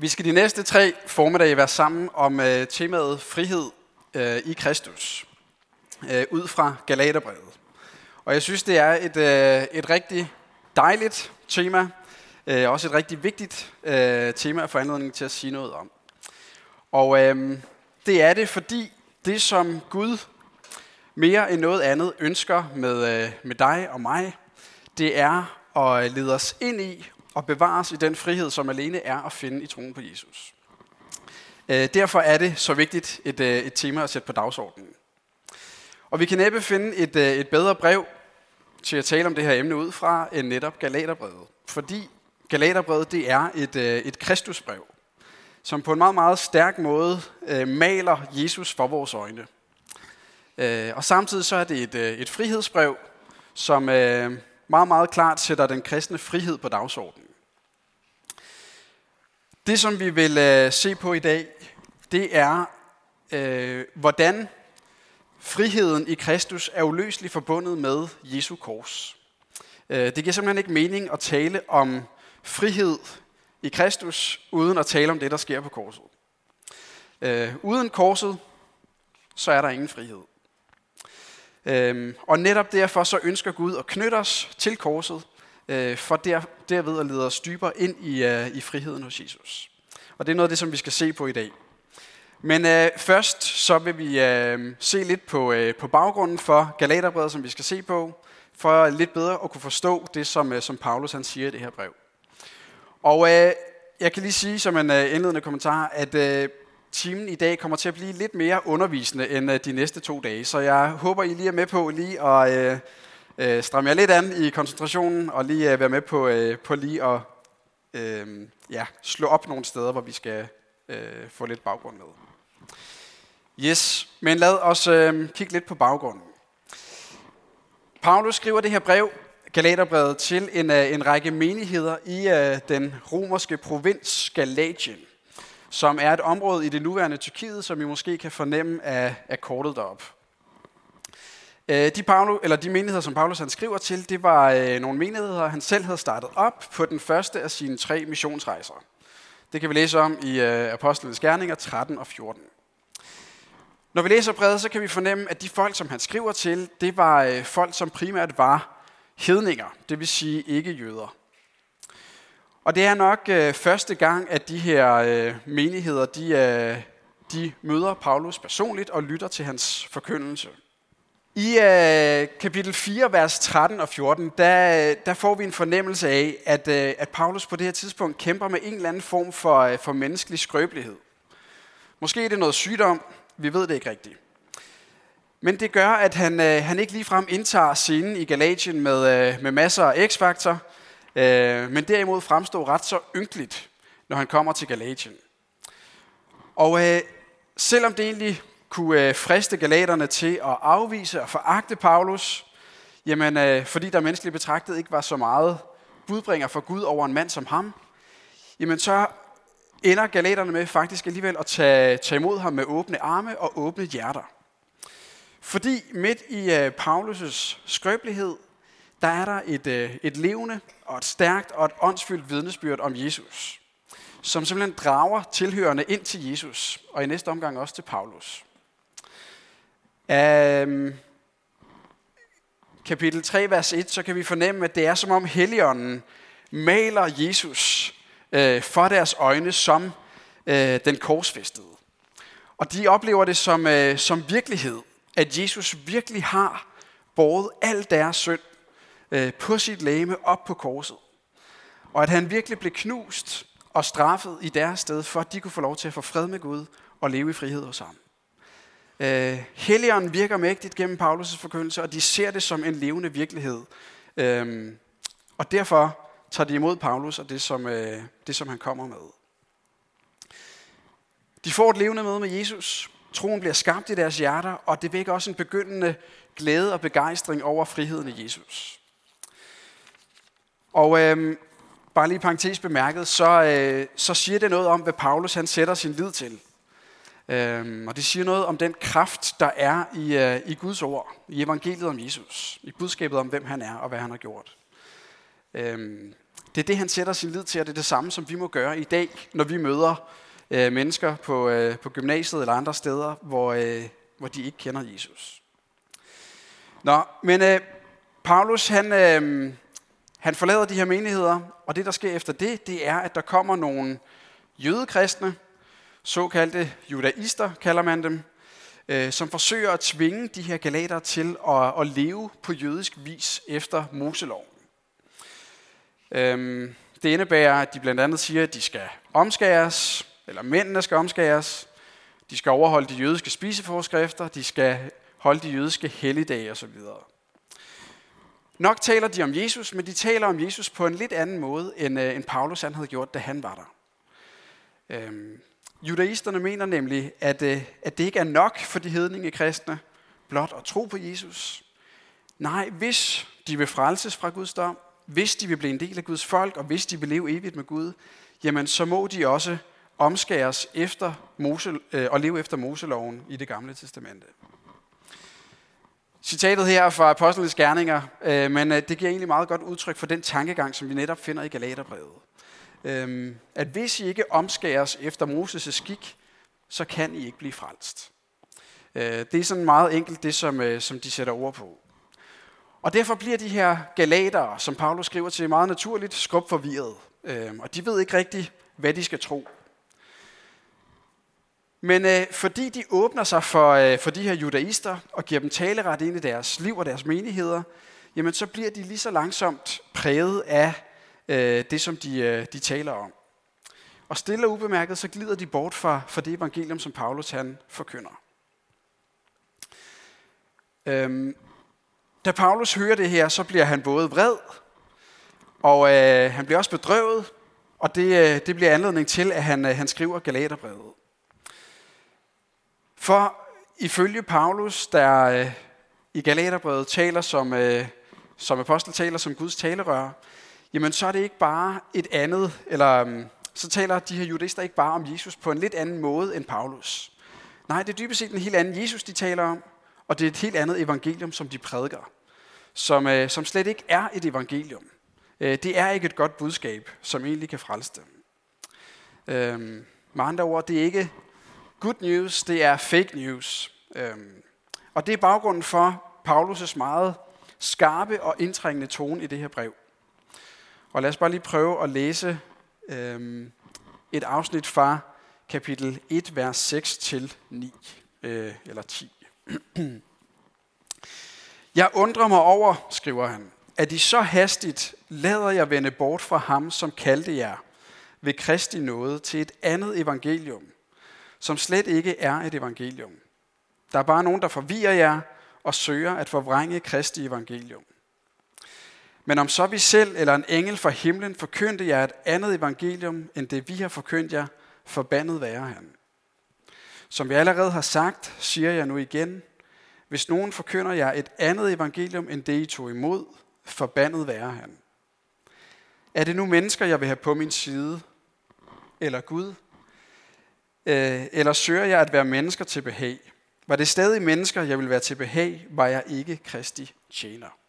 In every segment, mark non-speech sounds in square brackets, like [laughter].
Vi skal de næste tre formiddage være sammen om øh, temaet frihed øh, i Kristus, øh, ud fra Galaterbrevet. Og jeg synes, det er et, øh, et rigtig dejligt tema, øh, også et rigtig vigtigt øh, tema at anledning til at sige noget om. Og øh, det er det, fordi det, som Gud mere end noget andet ønsker med, øh, med dig og mig, det er at lede os ind i og bevare i den frihed, som alene er at finde i troen på Jesus. Øh, derfor er det så vigtigt et, øh, et tema at sætte på dagsordenen. Og vi kan næppe finde et, øh, et bedre brev til at tale om det her emne ud fra, end netop Galaterbrevet. Fordi Galaterbrevet det er et, et Kristusbrev, som på en meget, meget stærk måde maler Jesus for vores øjne. Og samtidig så er det et, et frihedsbrev, som meget, meget klart sætter den kristne frihed på dagsordenen. Det, som vi vil øh, se på i dag, det er, øh, hvordan friheden i Kristus er uløseligt forbundet med Jesu kors. Øh, det giver simpelthen ikke mening at tale om frihed i Kristus, uden at tale om det, der sker på korset. Øh, uden korset, så er der ingen frihed. Øhm, og netop derfor så ønsker Gud at knytte os til korset, øh, for der, derved at lede os dybere ind i, øh, i friheden hos Jesus. Og det er noget af det, som vi skal se på i dag. Men øh, først så vil vi øh, se lidt på, øh, på baggrunden for Galaterbrevet, som vi skal se på, for lidt bedre at kunne forstå det, som, øh, som Paulus han siger i det her brev. Og øh, jeg kan lige sige som en øh, indledende kommentar, at øh, timen i dag kommer til at blive lidt mere undervisende end øh, de næste to dage. Så jeg håber, I lige er med på lige at øh, øh, stramme jer lidt an i koncentrationen, og lige øh, være med på, øh, på lige at øh, ja, slå op nogle steder, hvor vi skal øh, få lidt baggrund med. Yes, men lad os øh, kigge lidt på baggrunden. Paulus skriver det her brev, Galaterbrevet, til en, øh, en række menigheder i øh, den romerske provins Galatien som er et område i det nuværende Tyrkiet, som I måske kan fornemme af, af kortet derop. Øh, de, Paulo, eller de menigheder, som Paulus han skriver til, det var øh, nogle menigheder, han selv havde startet op på den første af sine tre missionsrejser. Det kan vi læse om i øh, Apostlenes Gerninger 13 og 14. Når vi læser brevet, så kan vi fornemme, at de folk, som han skriver til, det var øh, folk, som primært var hedninger, det vil sige ikke jøder. Og det er nok øh, første gang, at de her øh, menigheder, de, øh, de møder Paulus personligt og lytter til hans forkyndelse. I øh, kapitel 4, vers 13 og 14, der, øh, der får vi en fornemmelse af, at, øh, at Paulus på det her tidspunkt kæmper med en eller anden form for, øh, for menneskelig skrøbelighed. Måske er det noget sygdom, vi ved det ikke rigtigt. Men det gør, at han, øh, han ikke ligefrem indtager scenen i Galatien med, øh, med masser af x-faktor, øh, men derimod fremstår ret så ynkeligt, når han kommer til Galatien. Og øh, selvom det egentlig kunne øh, friste galaterne til at afvise og foragte Paulus, jamen, øh, fordi der menneskeligt betragtet ikke var så meget budbringer for Gud over en mand som ham, jamen så ender galaterne med faktisk alligevel at tage, tage imod ham med åbne arme og åbne hjerter. Fordi midt i uh, Paulus' skrøbelighed, der er der et, uh, et levende og et stærkt og et åndsfyldt vidnesbyrd om Jesus, som simpelthen drager tilhørende ind til Jesus, og i næste omgang også til Paulus. Um, kapitel 3, vers 1, så kan vi fornemme, at det er som om Helligånden maler Jesus uh, for deres øjne som uh, den korsfæstede. Og de oplever det som, uh, som virkelighed, at Jesus virkelig har båret al deres synd øh, på sit læme op på korset. Og at han virkelig blev knust og straffet i deres sted, for at de kunne få lov til at få fred med Gud og leve i frihed hos ham. Øh, Helligånden virker mægtigt gennem Paulus' forkyndelse, og de ser det som en levende virkelighed. Øh, og derfor tager de imod Paulus og det som, øh, det, som han kommer med. De får et levende møde med Jesus. Troen bliver skabt i deres hjerter, og det vækker også en begyndende glæde og begejstring over friheden i Jesus. Og øh, bare lige parentes bemærket, så, øh, så siger det noget om, hvad Paulus han sætter sin lid til. Øhm, og det siger noget om den kraft, der er i, øh, i Guds ord, i evangeliet om Jesus, i budskabet om, hvem han er og hvad han har gjort. Øhm, Det er det, han sætter sin lid til, og det er det samme, som vi må gøre i dag, når vi møder øh, mennesker på, øh, på gymnasiet eller andre steder, hvor, øh, hvor de ikke kender Jesus. Nå, men øh, Paulus, han, øh, han forlader de her menigheder, og det, der sker efter det, det er, at der kommer nogle jødekristne, såkaldte judaister kalder man dem, øh, som forsøger at tvinge de her galater til at, at leve på jødisk vis efter Moseloven. Øhm, det indebærer, at de blandt andet siger, at de skal omskæres, eller mændene skal omskæres, de skal overholde de jødiske spiseforskrifter, de skal holde de jødiske helligdage osv. Nok taler de om Jesus, men de taler om Jesus på en lidt anden måde, end, øh, end Paulus han havde gjort, da han var der. Øhm, judaisterne mener nemlig, at, øh, at det ikke er nok for de hedninge kristne blot at tro på Jesus. Nej, hvis de vil frelses fra Guds dom, hvis de vil blive en del af Guds folk, og hvis de vil leve evigt med Gud, jamen så må de også omskæres efter Mose, øh, og leve efter Moseloven i det gamle testamente. Citatet her er fra Apostlenes Gerninger, øh, men øh, det giver egentlig meget godt udtryk for den tankegang, som vi netop finder i Galaterbrevet øhm, at hvis I ikke omskæres efter Moses' skik, så kan I ikke blive frelst. Øh, det er sådan meget enkelt det, som, øh, som de sætter ord på. Og derfor bliver de her galater, som Paulus skriver til, meget naturligt skrubforvirret. Øh, og de ved ikke rigtigt, hvad de skal tro. Men øh, fordi de åbner sig for, øh, for de her judaister og giver dem taleret ind i deres liv og deres menigheder, jamen så bliver de lige så langsomt præget af øh, det, som de, øh, de taler om. Og stille og ubemærket, så glider de bort fra, fra det evangelium, som Paulus han forkynder. Øhm, da Paulus hører det her, så bliver han både vred, og øh, han bliver også bedrøvet, og det, øh, det bliver anledning til, at han, øh, han skriver Galaterbrevet. For ifølge Paulus, der øh, i Galaterbrevet taler som, øh, som apostel taler som Guds talerør, jamen så er det ikke bare et andet, eller øhm, så taler de her judister ikke bare om Jesus på en lidt anden måde end Paulus. Nej, det er dybest set en helt anden Jesus, de taler om, og det er et helt andet evangelium, som de prædiker, som, øh, som slet ikke er et evangelium. Øh, det er ikke et godt budskab, som egentlig kan frelse dem. Øh, med andre ord, det er ikke good news, det er fake news. Øhm, og det er baggrunden for Paulus' meget skarpe og indtrængende tone i det her brev. Og lad os bare lige prøve at læse øhm, et afsnit fra kapitel 1, vers 6 til 9, øh, eller 10. [clears throat] Jeg undrer mig over, skriver han, at I så hastigt lader jeg vende bort fra ham, som kaldte jer ved Kristi nåde til et andet evangelium, som slet ikke er et evangelium. Der er bare nogen, der forvirrer jer og søger at forvrænge Kristi evangelium. Men om så vi selv eller en engel fra himlen forkyndte jer et andet evangelium, end det vi har forkyndt jer, forbandet være han. Som vi allerede har sagt, siger jeg nu igen, hvis nogen forkynder jer et andet evangelium, end det I tog imod, forbandet være han. Er det nu mennesker, jeg vil have på min side, eller Gud, øh, eller søger jeg at være mennesker til behag? Var det stadig mennesker, jeg vil være til behag, var jeg ikke Kristi tjener.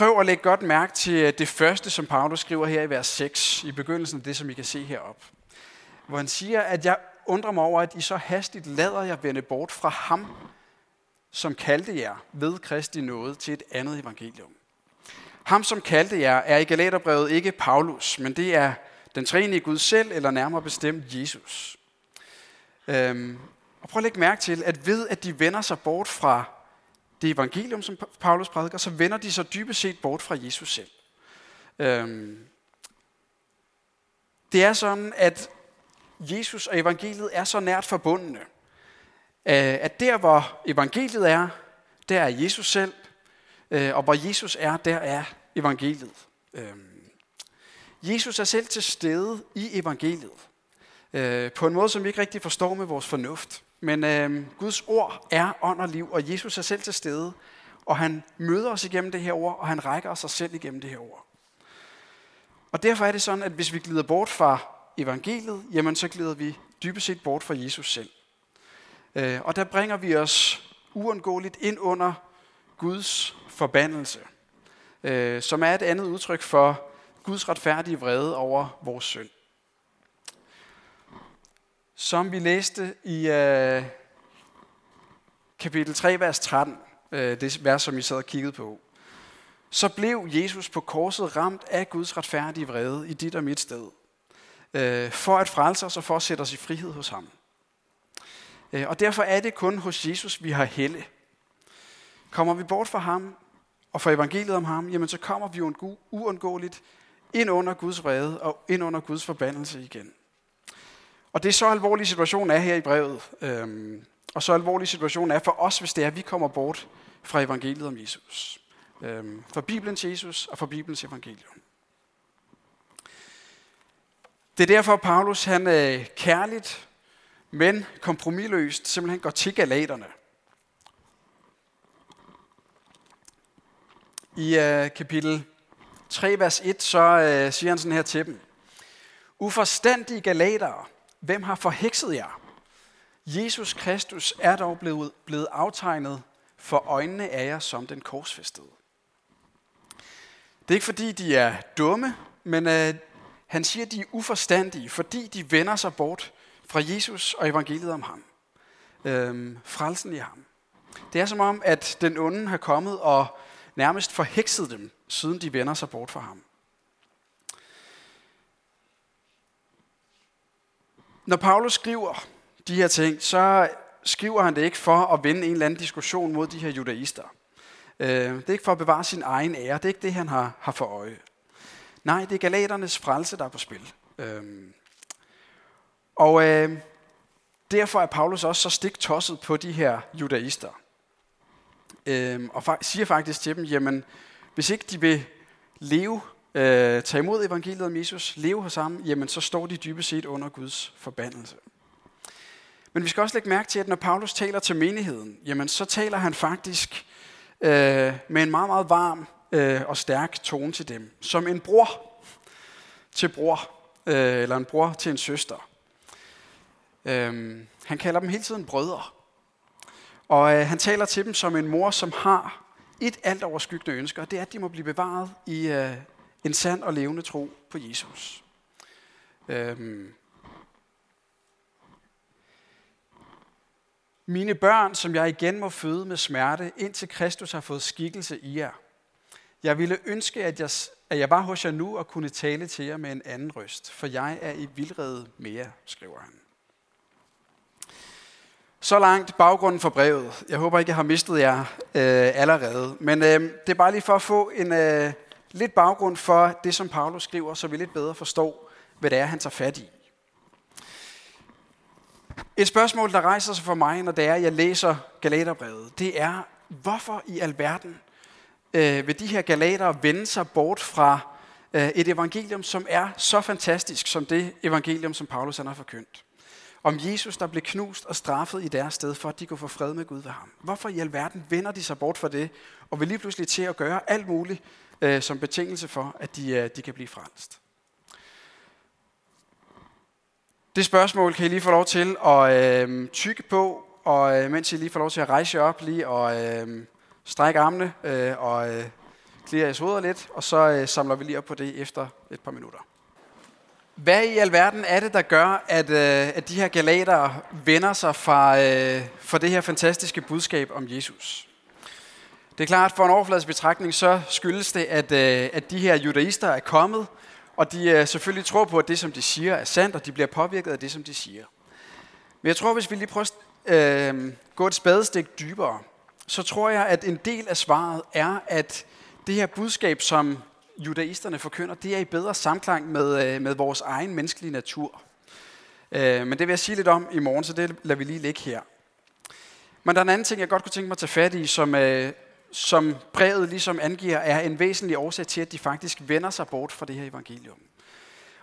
Prøv at lægge godt mærke til øh, det første, som Paulus skriver her i vers 6, i begyndelsen af det, som I kan se heroppe. Hvor han siger, at jeg undrer mig over, at I så hastigt lader jer vende bort fra ham, som kaldte jer ved Kristi nåde til et andet evangelium. Ham, som kaldte jer, er i Galaterbrevet ikke Paulus, men det er den treenige Gud selv, eller nærmere bestemt Jesus. Øhm, og prøv at lægge mærke til, at ved at de vender sig bort fra det evangelium, som Paulus prædiker, så vender de sig dybest set bort fra Jesus selv. Øhm, det er sådan, at Jesus og evangeliet er så nært forbundne, øh, at der hvor evangeliet er, der er Jesus selv, øh, og hvor Jesus er, der er evangeliet. Øhm, Jesus er selv til stede i evangeliet. Øh, på en måde, som vi ikke rigtig forstår med vores fornuft. Men øh, Guds ord er ånd og liv, og Jesus er selv til stede. Og han møder os igennem det her ord, og han rækker os sig selv igennem det her ord. Og derfor er det sådan, at hvis vi glider bort fra evangeliet, jamen så glider vi dybest set bort fra Jesus selv. Øh, og der bringer vi os uundgåeligt ind under Guds forbandelse. øh, som er et andet udtryk for Guds retfærdige vrede over vores synd. Som vi læste i øh, kapitel 3, vers 13, øh, det vers, som I sad og kiggede på, så blev Jesus på korset ramt af Guds retfærdige vrede i dit og mit sted, øh, for at frelse os og for at sætte os i frihed hos ham. Øh, og derfor er det kun hos Jesus, vi har helle. Kommer vi bort fra ham og fra evangeliet om ham, jamen så kommer vi uundgåeligt ind under Guds vrede og ind under Guds forbandelse igen. Og det er så alvorlig situationen er her i brevet. Øhm, og så alvorlig situationen er for os, hvis det er, at vi kommer bort fra evangeliet om Jesus. Øhm, fra Bibelens Jesus og fra Bibelens evangelium. Det er derfor, at Paulus han øh, kærligt, men kompromilløst simpelthen går til galaterne. I øh, kapitel 3, vers 1, så øh, siger han sådan her til dem. Uforstandige galatere, hvem har forhekset jer? Jesus Kristus er dog blevet, blevet aftegnet for øjnene af jer som den korsfæstede. Det er ikke fordi, de er dumme, men øh, han siger, at de er uforstandige, fordi de vender sig bort fra Jesus og evangeliet om ham. Øh, frelsen i ham. Det er som om, at den onde har kommet og nærmest forhekset dem, siden de vender sig bort fra ham. Når Paulus skriver de her ting, så skriver han det ikke for at vinde en eller anden diskussion mod de her judaister. Øh, det er ikke for at bevare sin egen ære. Det er ikke det, han har, har for øje. Nej, det er galaternes frelse, der er på spil. Øh, og øh, derfor er Paulus også så stik tosset på de her judaister. Øh, og siger faktisk til dem, jamen, hvis ikke de vil leve, øh, tage imod evangeliet om Jesus, leve hos ham, jamen så står de dybest set under Guds forbandelse. Men vi skal også lægge mærke til, at når Paulus taler til menigheden, jamen så taler han faktisk øh, med en meget, meget varm øh, og stærk tone til dem. Som en bror til bror, øh, eller en bror til en søster. Øh, han kalder dem hele tiden brødre. Og øh, han taler til dem som en mor, som har et alt overskyggende ønske, og det er, at de må blive bevaret i øh, en sand og levende tro på Jesus. Øhm. Mine børn, som jeg igen må føde med smerte, indtil Kristus har fået skikkelse i jer. Jeg ville ønske, at jeg, at jeg var hos jer nu og kunne tale til jer med en anden røst, for jeg er i vildrede mere, skriver han. Så langt baggrunden for brevet. Jeg håber ikke, jeg har mistet jer øh, allerede. Men øh, det er bare lige for at få en øh, lidt baggrund for det, som Paulus skriver, så vi lidt bedre forstår, hvad det er, han tager fat i. Et spørgsmål, der rejser sig for mig, når det er, jeg læser Galaterbrevet, det er, hvorfor i alverden øh, vil de her galater vende sig bort fra øh, et evangelium, som er så fantastisk som det evangelium, som Paulus han har forkyndt? Om Jesus, der blev knust og straffet i deres sted, for at de kunne få fred med Gud ved ham. Hvorfor i alverden vender de sig bort fra det, og vil lige pludselig til at gøre alt muligt øh, som betingelse for, at de, øh, de kan blive frelst? Det spørgsmål kan I lige få lov til at øh, tykke på, og øh, mens I lige får lov til at rejse jer op lige og øh, strække armene øh, og øh, klire jeres hoveder lidt, og så øh, samler vi lige op på det efter et par minutter. Hvad i alverden er det, der gør, at, øh, at de her galater vender sig fra, øh, fra det her fantastiske budskab om Jesus? Det er klart, at for en overfladisk betragtning, så skyldes det, at, øh, at de her judaister er kommet, og de øh, selvfølgelig tror på, at det, som de siger, er sandt, og de bliver påvirket af det, som de siger. Men jeg tror, hvis vi lige prøver at øh, gå et spadestik dybere, så tror jeg, at en del af svaret er, at det her budskab, som judaisterne forkynder, det er i bedre samklang med, øh, med vores egen menneskelige natur. Øh, men det vil jeg sige lidt om i morgen, så det lader vi lige ligge her. Men der er en anden ting, jeg godt kunne tænke mig at tage fat i, som, øh, som brevet ligesom angiver, er en væsentlig årsag til, at de faktisk vender sig bort fra det her evangelium.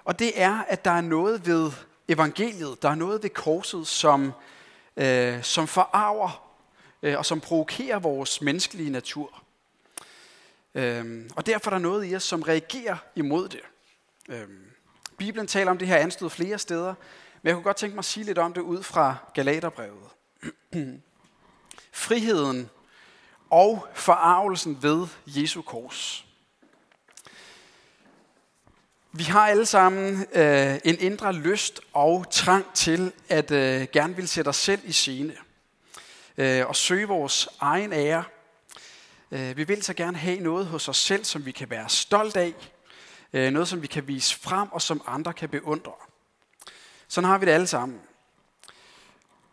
Og det er, at der er noget ved evangeliet, der er noget ved korset, som, øh, som forarver øh, og som provokerer vores menneskelige natur. Øhm, og derfor er der noget i os, som reagerer imod det. Øhm, Bibelen taler om det her anstød flere steder, men jeg kunne godt tænke mig at sige lidt om det ud fra Galaterbrevet. [clears throat] Friheden og forarvelsen ved Jesu kors. Vi har alle sammen øh, en indre lyst og trang til at øh, gerne vil sætte os selv i scene øh, og søge vores egen ære. Øh, vi vil så gerne have noget hos os selv, som vi kan være stolt af, øh, noget som vi kan vise frem og som andre kan beundre. Sådan har vi det alle sammen.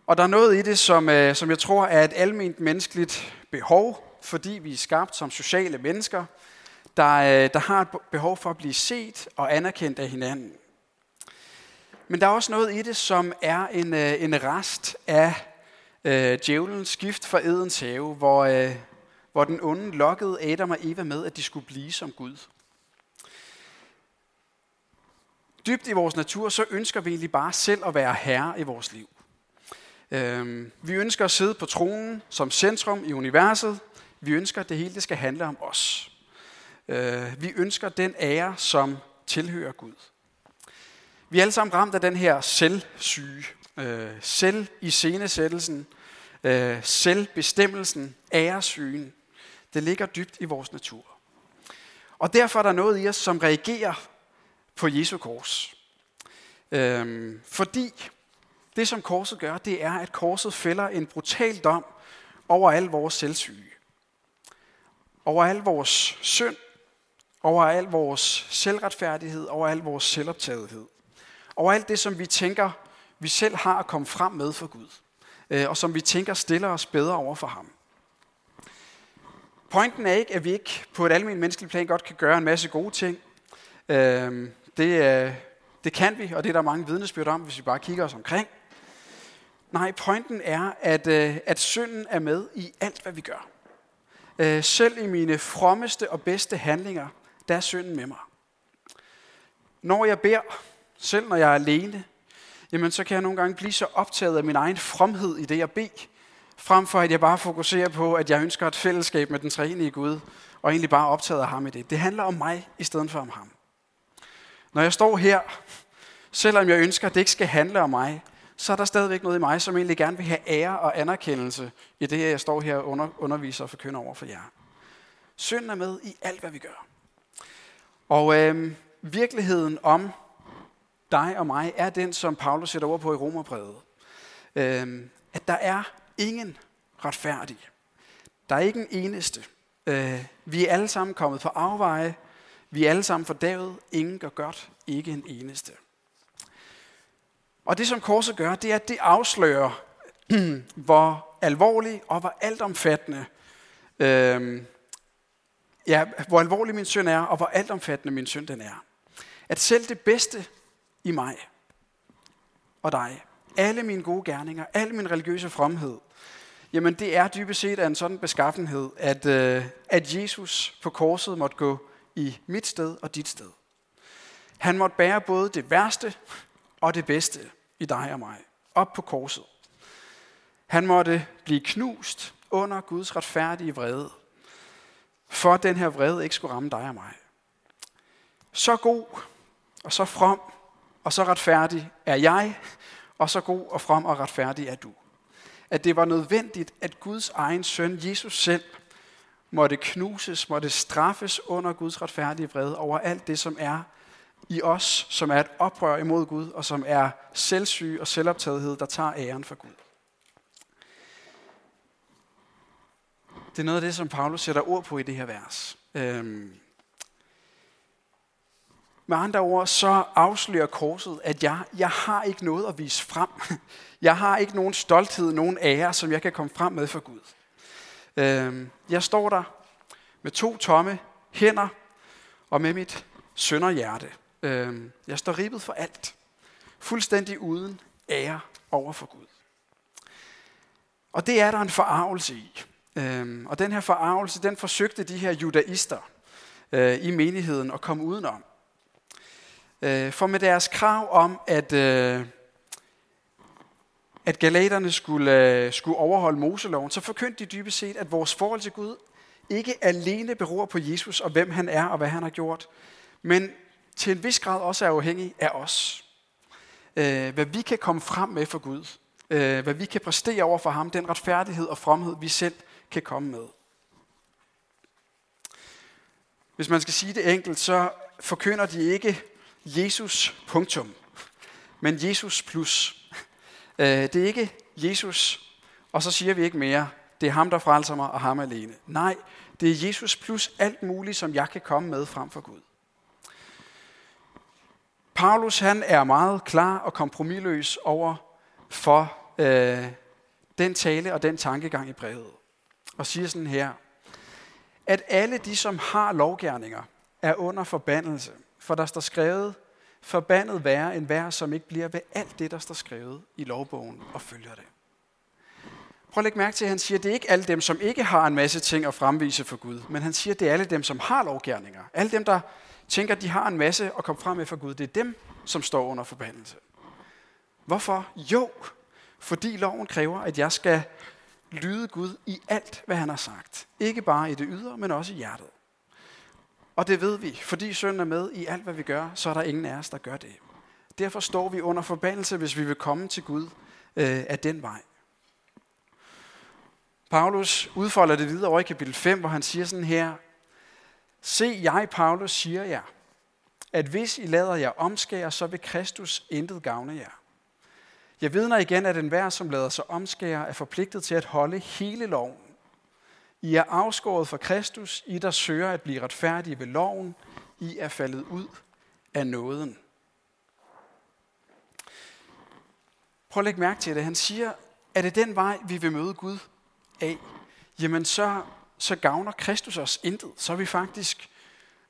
Og der er noget i det, som, øh, som jeg tror er et almindeligt menneskeligt behov, fordi vi er skabt som sociale mennesker, der, der har et behov for at blive set og anerkendt af hinanden. Men der er også noget i det, som er en, en rest af øh, djævelens gift for Edens have, hvor, øh, hvor den onde lokkede Adam og Eva med, at de skulle blive som Gud. Dybt i vores natur, så ønsker vi egentlig bare selv at være herre i vores liv. Øhm, vi ønsker at sidde på tronen som centrum i universet. Vi ønsker, at det hele det skal handle om os. Øh, vi ønsker den ære, som tilhører Gud. Vi er alle sammen ramt af den her selvsyge, øh, selv i scenesættelsen, øh, selvbestemmelsen, æresygen. Det ligger dybt i vores natur. Og derfor er der noget i os, som reagerer på Jesu kors. Øhm, fordi det, som korset gør, det er, at korset fælder en brutal dom over al vores selvsyge. Over al vores synd, over al vores selvretfærdighed, over al vores selvoptagethed. Over alt det, som vi tænker, vi selv har at komme frem med for Gud. Øh, og som vi tænker stiller os bedre over for ham. Pointen er ikke, at vi ikke på et almindeligt menneskeligt plan godt kan gøre en masse gode ting. Øhm, øh, det, det kan vi, og det er der mange vidnesbyrd om, hvis vi bare kigger os omkring. Nej, pointen er, at, øh, at synden er med i alt, hvad vi gør. Øh, selv i mine frommeste og bedste handlinger, der er synden med mig. Når jeg beder, selv når jeg er alene, jamen så kan jeg nogle gange blive så optaget af min egen fromhed i det, jeg beder, frem for at jeg bare fokuserer på, at jeg ønsker et fællesskab med den træenige Gud, og egentlig bare optaget af ham i det. Det handler om mig i stedet for om ham. Når jeg står her, selvom jeg ønsker, at det ikke skal handle om mig, så er der stadigvæk noget i mig, som egentlig gerne vil have ære og anerkendelse i det, jeg står her og under, underviser og forkynder over for jer. Synden er med i alt, hvad vi gør. Og øh, virkeligheden om dig og mig er den, som Paulus sætter over på i Romerbrevet. Øh, at der er ingen retfærdig. Der er ikke en eneste. Øh, vi er alle sammen kommet på afveje. Vi er alle sammen fordavet. Ingen gør godt. Ikke en eneste. Og det, som korset gør, det er, at det afslører, [clears throat] hvor alvorlig og hvor altomfattende øh, ja, hvor alvorlig min synd er, og hvor altomfattende min synd den er. At selv det bedste i mig og dig, alle mine gode gerninger, al min religiøse fromhed, jamen det er dybest set af en sådan beskaffenhed, at, øh, at Jesus på korset måtte gå i mit sted og dit sted. Han måtte bære både det værste og det bedste i dig og mig, op på korset. Han måtte blive knust under Guds retfærdige vrede, for at den her vrede ikke skulle ramme dig og mig. Så god og så from og så retfærdig er jeg, og så god og from og retfærdig er du. At det var nødvendigt, at Guds egen søn, Jesus selv, måtte knuses, måtte straffes under Guds retfærdige vrede over alt det, som er i os, som er et oprør imod Gud, og som er selvsyge og selvoptagethed, der tager æren for Gud. Det er noget af det, som Paulus sætter ord på i det her vers. Øhm. Med andre ord, så afslører korset, at jeg, jeg har ikke noget at vise frem. [laughs] Jeg har ikke nogen stolthed, nogen ære, som jeg kan komme frem med for Gud. Øhm, jeg står der med to tomme hænder og med mit sønderhjerte. Øhm, jeg står ribet for alt. Fuldstændig uden ære over for Gud. Og det er der en forarvelse i. Øhm, og den her forarvelse, den forsøgte de her judaister øh, i menigheden at komme udenom. Øh, for med deres krav om, at, øh, at galaterne skulle, øh, skulle overholde Moseloven, så forkyndte de dybest set, at vores forhold til Gud ikke alene beror på Jesus og hvem han er og hvad han har gjort, men til en vis grad også er afhængig af os. Øh, hvad vi kan komme frem med for Gud. Øh, hvad vi kan præstere over for ham. Den retfærdighed og fromhed, vi selv kan komme med. Hvis man skal sige det enkelt, så forkynder de ikke Jesus punktum, men Jesus plus. Øh, det er ikke Jesus, og så siger vi ikke mere, det er ham, der frelser mig, og ham alene. Nej, det er Jesus plus alt muligt, som jeg kan komme med frem for Gud. Paulus han er meget klar og kompromilløs over for øh, den tale og den tankegang i brevet. Og siger sådan her, at alle de, som har lovgærninger, er under forbandelse. For der står skrevet, forbandet være en vær, som ikke bliver ved alt det, der står skrevet i lovbogen og følger det. Prøv at lægge mærke til, at han siger, at det er ikke alle dem, som ikke har en masse ting at fremvise for Gud, men han siger, at det er alle dem, som har lovgærninger. Alle dem, der tænker, at de har en masse at komme frem med for Gud, det er dem, som står under forbandelse. Hvorfor? Jo, fordi loven kræver, at jeg skal lyde Gud i alt, hvad han har sagt. Ikke bare i det ydre, men også i hjertet. Og det ved vi, fordi sønnen er med i alt, hvad vi gør, så er der ingen af os, der gør det. Derfor står vi under forbandelse, hvis vi vil komme til Gud øh, af den vej. Paulus udfolder det videre over i kapitel 5, hvor han siger sådan her, Se, jeg, Paulus, siger jer, at hvis I lader jer omskære, så vil Kristus intet gavne jer. Jeg vidner igen, at enhver, som lader sig omskære, er forpligtet til at holde hele loven. I er afskåret fra Kristus, I der søger at blive retfærdige ved loven. I er faldet ud af nåden. Prøv at lægge mærke til det. Han siger, at det den vej, vi vil møde Gud af, jamen så, så gavner Kristus os intet. Så er vi faktisk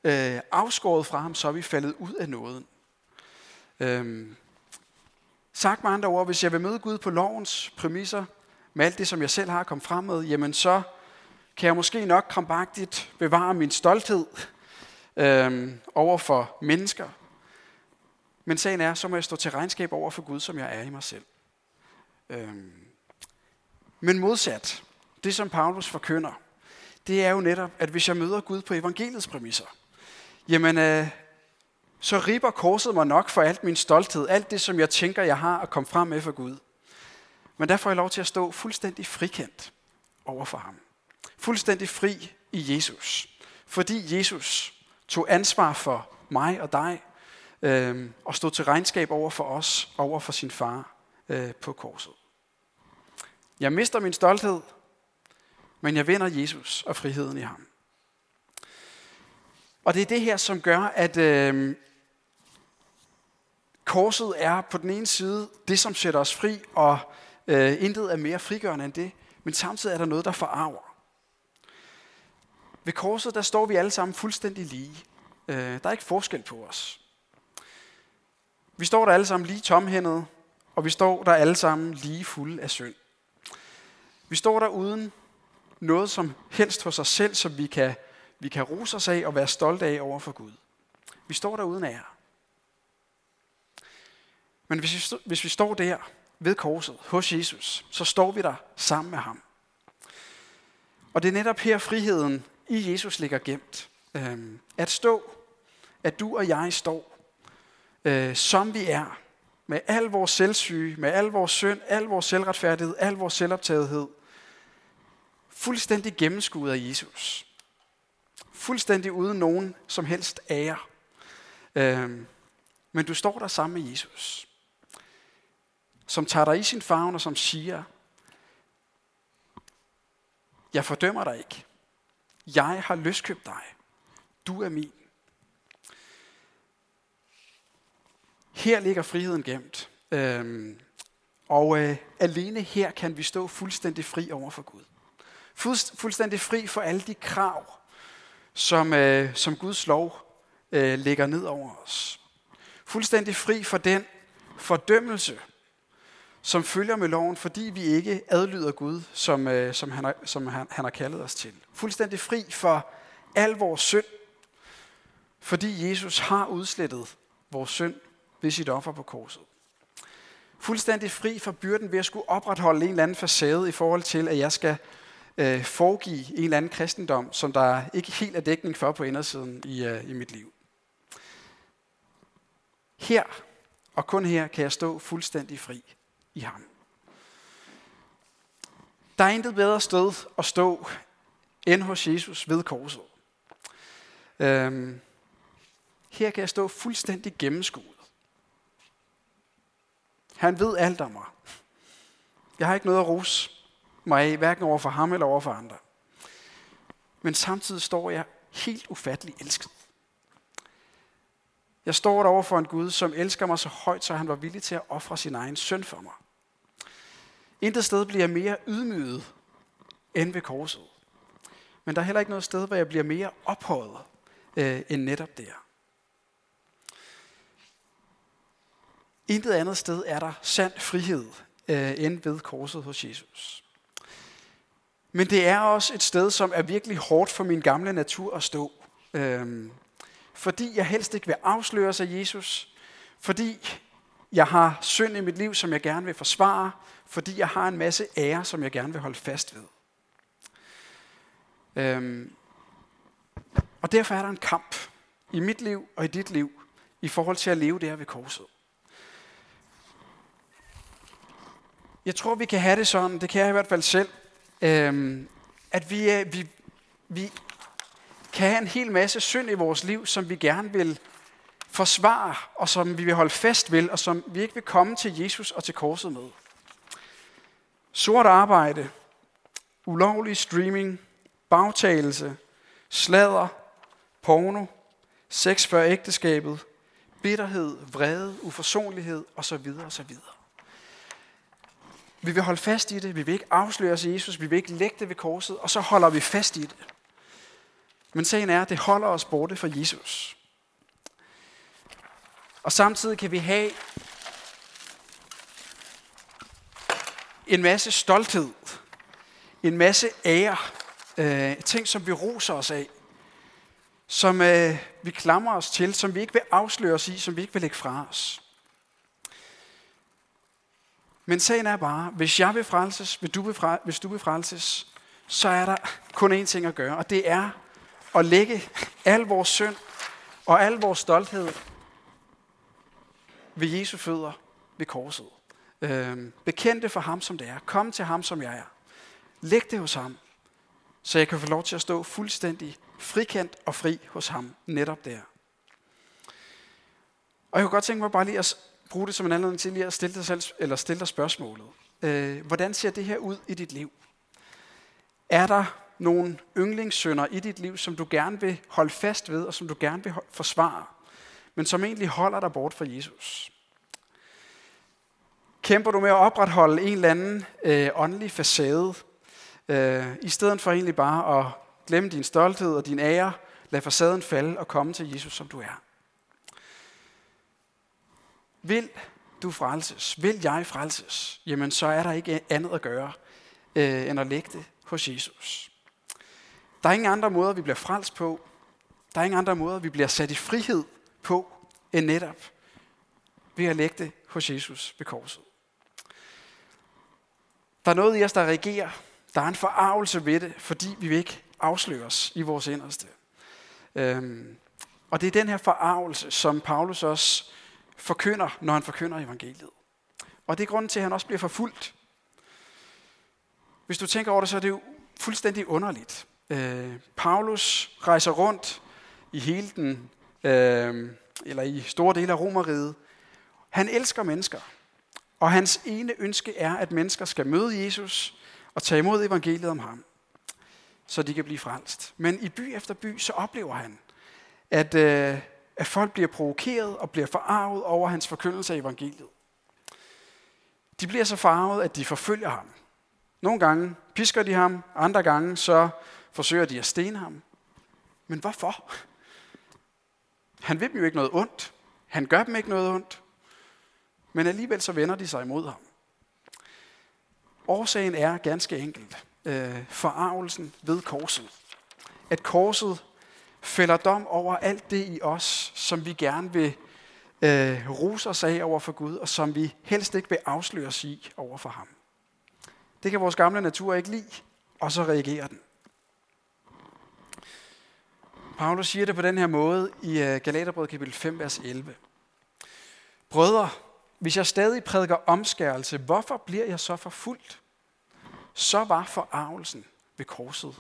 øh, afskåret fra ham, så er vi faldet ud af nåden. Øhm, sagt med andre ord, hvis jeg vil møde Gud på lovens præmisser, med alt det, som jeg selv har kommet frem med, jamen så kan jeg måske nok krampagtigt bevare min stolthed øh, over for mennesker. Men sagen er, så må jeg stå til regnskab over for Gud, som jeg er i mig selv. Øh, men modsat, det som Paulus forkynder, det er jo netop, at hvis jeg møder Gud på evangeliets præmisser, jamen øh, så ripper korset mig nok for alt min stolthed, alt det, som jeg tænker, jeg har at komme frem med for Gud. Men der får jeg lov til at stå fuldstændig frikendt over for ham. Fuldstændig fri i Jesus. Fordi Jesus tog ansvar for mig og dig, øh, og stod til regnskab over for os, over for sin far øh, på korset. Jeg mister min stolthed, men jeg vinder Jesus og friheden i ham. Og det er det her, som gør, at øh, korset er på den ene side det, som sætter os fri, og øh, intet er mere frigørende end det, men samtidig er der noget, der forarver. Ved korset, der står vi alle sammen fuldstændig lige. Øh, der er ikke forskel på os. Vi står der alle sammen lige tomhændede, og vi står der alle sammen lige fulde af synd. Vi står der uden noget som helst hos os selv, som vi kan, vi kan rose os af og være stolte af over for Gud. Vi står der uden ære. Men hvis vi, stå, hvis vi står der ved korset hos Jesus, så står vi der sammen med ham. Og det er netop her friheden i Jesus ligger gemt. Øhm, at stå, at du og jeg står, øh, som vi er, med al vores selvsyge, med al vores synd, al vores selvretfærdighed, al vores selvoptagethed, fuldstændig gennemskuet af Jesus. Fuldstændig uden nogen som helst ære. Øhm, men du står der sammen med Jesus, som tager dig i sin favn og som siger, jeg fordømmer dig ikke. Jeg har løskøbt dig. Du er min. Her ligger friheden gemt. Øhm, og øh, alene her kan vi stå fuldstændig fri over for Gud. Fuldstændig fri for alle de krav, som, øh, som Guds lov øh, lægger ned over os. Fuldstændig fri for den fordømmelse, som følger med loven, fordi vi ikke adlyder Gud, som, øh, som, han, har, som han, han har kaldet os til. Fuldstændig fri for al vores synd, fordi Jesus har udslettet vores synd ved sit offer på korset. Fuldstændig fri for byrden ved at skulle opretholde en eller anden facade i forhold til, at jeg skal øh, foregive en eller anden kristendom, som der ikke helt er dækning for på indersiden i, øh, i mit liv. Her, og kun her, kan jeg stå fuldstændig fri i ham. Der er intet bedre sted at stå end hos Jesus ved korset. Øhm, her kan jeg stå fuldstændig gennemskuet. Han ved alt om mig. Jeg har ikke noget at rose mig af, hverken over for ham eller over for andre. Men samtidig står jeg helt ufattelig elsket. Jeg står der for en Gud, som elsker mig så højt, så han var villig til at ofre sin egen søn for mig. Intet sted bliver jeg mere ydmyget end ved korset. Men der er heller ikke noget sted, hvor jeg bliver mere ophøjet øh, end netop der. Intet andet sted er der sand frihed øh, end ved korset hos Jesus. Men det er også et sted, som er virkelig hårdt for min gamle natur at stå. Øh, fordi jeg helst ikke vil afsløre sig Jesus. Fordi jeg har synd i mit liv, som jeg gerne vil forsvare. Fordi jeg har en masse ære, som jeg gerne vil holde fast ved. Øhm, og derfor er der en kamp i mit liv og i dit liv i forhold til at leve der ved korset. Jeg tror, vi kan have det sådan, det kan jeg i hvert fald selv, øhm, at vi, vi, vi kan have en hel masse synd i vores liv, som vi gerne vil forsvare, og som vi vil holde fast ved, og som vi ikke vil komme til Jesus og til korset med. Sort arbejde, ulovlig streaming, bagtagelse, sladder, porno, sex før ægteskabet, bitterhed, vrede, uforsonlighed osv. osv. Vi vil holde fast i det, vi vil ikke afsløre os i Jesus, vi vil ikke lægge det ved korset, og så holder vi fast i det. Men sagen er, at det holder os borte fra Jesus. Og samtidig kan vi have en masse stolthed, en masse ære, øh, ting som vi roser os af, som øh, vi klamrer os til, som vi ikke vil afsløre os i, som vi ikke vil lægge fra os. Men sagen er bare, hvis jeg vil frelses, hvis du vil, hvis du vil frelses, så er der kun én ting at gøre, og det er at lægge al vores synd og al vores stolthed ved Jesu fødder ved korset. Øh, bekend det for ham, som det er. Kom til ham, som jeg er. Læg det hos ham, så jeg kan få lov til at stå fuldstændig frikendt og fri hos ham netop der. Og jeg kunne godt tænke mig bare lige at bruge det som en anledning til lige at stille dig, selv, eller stille dig spørgsmålet. Øh, hvordan ser det her ud i dit liv? Er der nogle yndlingssønder i dit liv, som du gerne vil holde fast ved, og som du gerne vil forsvare, men som egentlig holder dig bort fra Jesus? Kæmper du med at opretholde en eller anden øh, åndelig facade, øh, i stedet for egentlig bare at glemme din stolthed og din ære, lad facaden falde og komme til Jesus, som du er? Vil du frelses? Vil jeg frelses? Jamen, så er der ikke andet at gøre, øh, end at lægge det hos Jesus. Der er ingen andre måder, vi bliver frelst på. Der er ingen andre måder, vi bliver sat i frihed på, end netop ved at lægge det hos Jesus ved korset. Der er noget i os, der reagerer. Der er en forarvelse ved det, fordi vi vil ikke afsløre os i vores inderste. Øhm, og det er den her forarvelse, som Paulus også forkynder, når han forkynder evangeliet. Og det er grunden til, at han også bliver forfulgt. Hvis du tænker over det, så er det jo fuldstændig underligt. Øh, Paulus rejser rundt i hele den, øh, eller i store dele af Romeriet. Han elsker mennesker. Og hans ene ønske er, at mennesker skal møde Jesus og tage imod evangeliet om ham, så de kan blive frelst. Men i by efter by, så oplever han, at, øh, at folk bliver provokeret og bliver forarvet over hans forkyndelse af evangeliet. De bliver så farvet, at de forfølger ham. Nogle gange pisker de ham, andre gange så forsøger de at stene ham. Men hvorfor? Han vil dem jo ikke noget ondt. Han gør dem ikke noget ondt. Men alligevel så vender de sig imod ham. Årsagen er ganske enkelt øh, forarvelsen ved korset. At korset fælder dom over alt det i os, som vi gerne vil øh, rose os af over for Gud, og som vi helst ikke vil afsløre os i over for ham. Det kan vores gamle natur ikke lide, og så reagerer den. Paulus siger det på den her måde i Galaterbrød Galaterbrevet kapitel 5, vers 11. Brødre, hvis jeg stadig prædiker omskærelse, hvorfor bliver jeg så forfulgt? Så var forarvelsen ved korset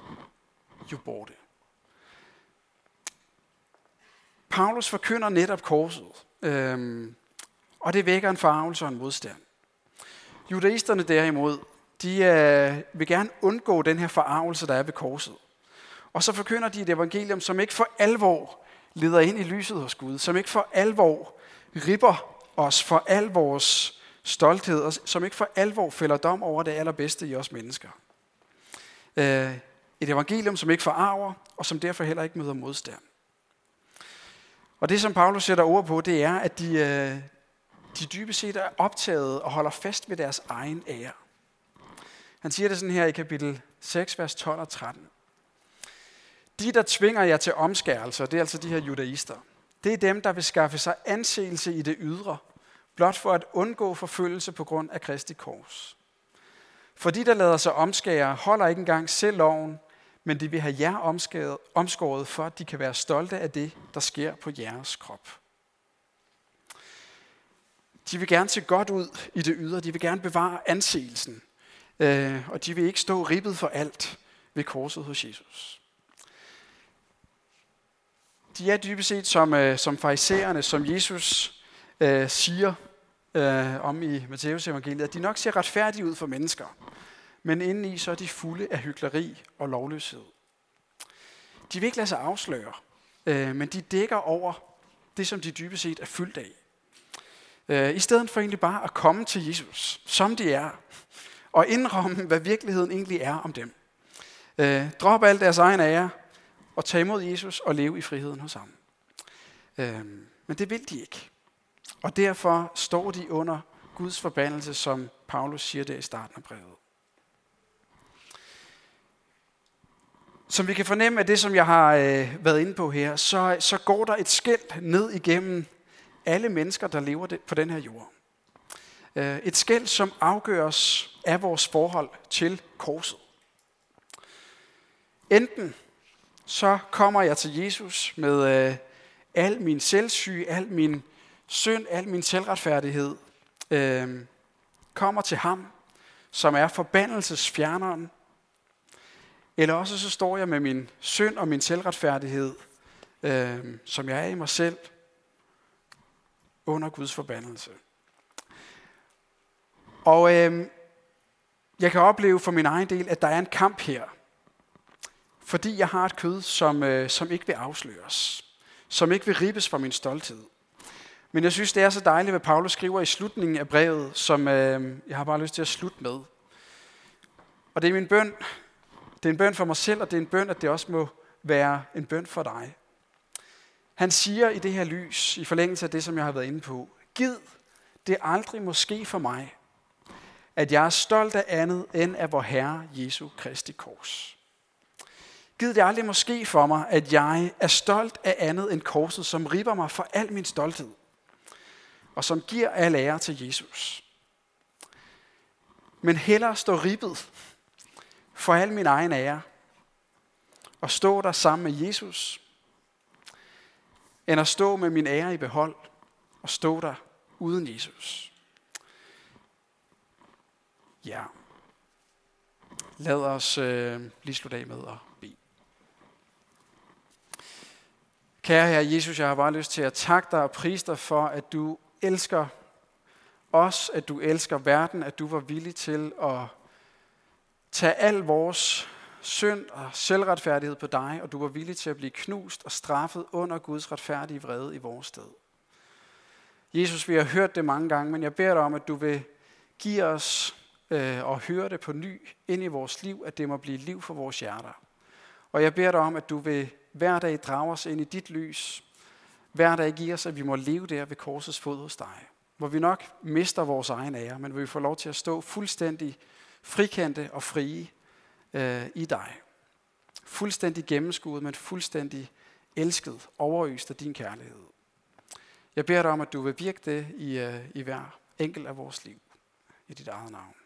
jo borte. Paulus forkynder netop korset, øhm, og det vækker en forarvelse og en modstand. Judaisterne derimod, de øh, vil gerne undgå den her forarvelse, der er ved korset. Og så forkynder de et evangelium, som ikke for alvor leder ind i lyset hos Gud, som ikke for alvor ripper os for al vores stolthed, og som ikke for alvor fælder dom over det allerbedste i os mennesker. Øh, et evangelium, som ikke forarver, og som derfor heller ikke møder modstand. Og det, som Paulus sætter ord på, det er, at de, øh, de dybest set er optaget og holder fast ved deres egen ære. Han siger det sådan her i kapitel 6, vers 12 og 13. De, der tvinger jer til omskærelser, det er altså de her judaister, det er dem, der vil skaffe sig anseelse i det ydre, blot for at undgå forfølgelse på grund af Kristi kors. For de, der lader sig omskære, holder ikke engang selv loven, men de vil have jer omskåret, omskåret for, at de kan være stolte af det, der sker på jeres krop. De vil gerne se godt ud i det ydre. De vil gerne bevare anseelsen. Øh, og de vil ikke stå ribbet for alt ved korset hos Jesus. De er dybest set som, øh, som farisæerne, som Jesus øh, siger øh, om i Matteus evangeliet, at de nok ser retfærdige ud for mennesker, men indeni så er de fulde af hykleri og lovløshed. De vil ikke lade sig afsløre, øh, men de dækker over det, som de dybest set er fyldt af. Øh, I stedet for egentlig bare at komme til Jesus, som de er, og indrømme, hvad virkeligheden egentlig er om dem. Øh, drop alt deres egen ære, og tage imod Jesus og leve i friheden hos ham. Øh, men det vil de ikke. Og derfor står de under Guds forbandelse, som Paulus siger der i starten af brevet. Som vi kan fornemme af det, som jeg har øh, været inde på her, så, så går der et skæld ned igennem alle mennesker, der lever det, på den her jord. Øh, et skæld, som afgøres af vores forhold til korset. Enten så kommer jeg til Jesus med øh, al min selvsyge, al min synd, al min selvretfærdighed, øh, kommer til ham, som er forbandelsesfjerneren. Eller også så står jeg med min synd og min selvretfærdighed, øh, som jeg er i mig selv, under Guds forbandelse. Og øh, jeg kan opleve for min egen del, at der er en kamp her. Fordi jeg har et kød, som, øh, som ikke vil afsløres. Som ikke vil ribes fra min stolthed. Men jeg synes, det er så dejligt, hvad Paulus skriver i slutningen af brevet, som øh, jeg har bare lyst til at slutte med. Og det er min bøn. Det er en bøn for mig selv, og det er en bøn, at det også må være en bøn for dig. Han siger i det her lys, i forlængelse af det, som jeg har været inde på, Gid det aldrig må ske for mig, at jeg er stolt af andet end af vor Herre Jesu Kristi kors. Gid det aldrig måske for mig, at jeg er stolt af andet end korset, som riber mig for al min stolthed, og som giver al ære til Jesus. Men hellere stå ribbet for al min egen ære, og stå der sammen med Jesus, end at stå med min ære i behold og stå der uden Jesus. Ja. Lad os øh, lige slutte af med at Kære Herre Jesus, jeg har bare lyst til at takke dig og prise dig for, at du elsker os, at du elsker verden, at du var villig til at tage al vores synd og selvretfærdighed på dig, og du var villig til at blive knust og straffet under Guds retfærdige vrede i vores sted. Jesus, vi har hørt det mange gange, men jeg beder dig om, at du vil give os øh, og høre det på ny ind i vores liv, at det må blive liv for vores hjerter. Og jeg beder dig om, at du vil hver dag drage os ind i dit lys. Hver dag giver os, at vi må leve der ved korsets fod hos dig. Hvor vi nok mister vores egen ære, men hvor vi får lov til at stå fuldstændig frikendte og frie øh, i dig. Fuldstændig gennemskuet, men fuldstændig elsket, overøst af din kærlighed. Jeg beder dig om, at du vil virke det i, øh, i hver enkelt af vores liv. I dit eget navn.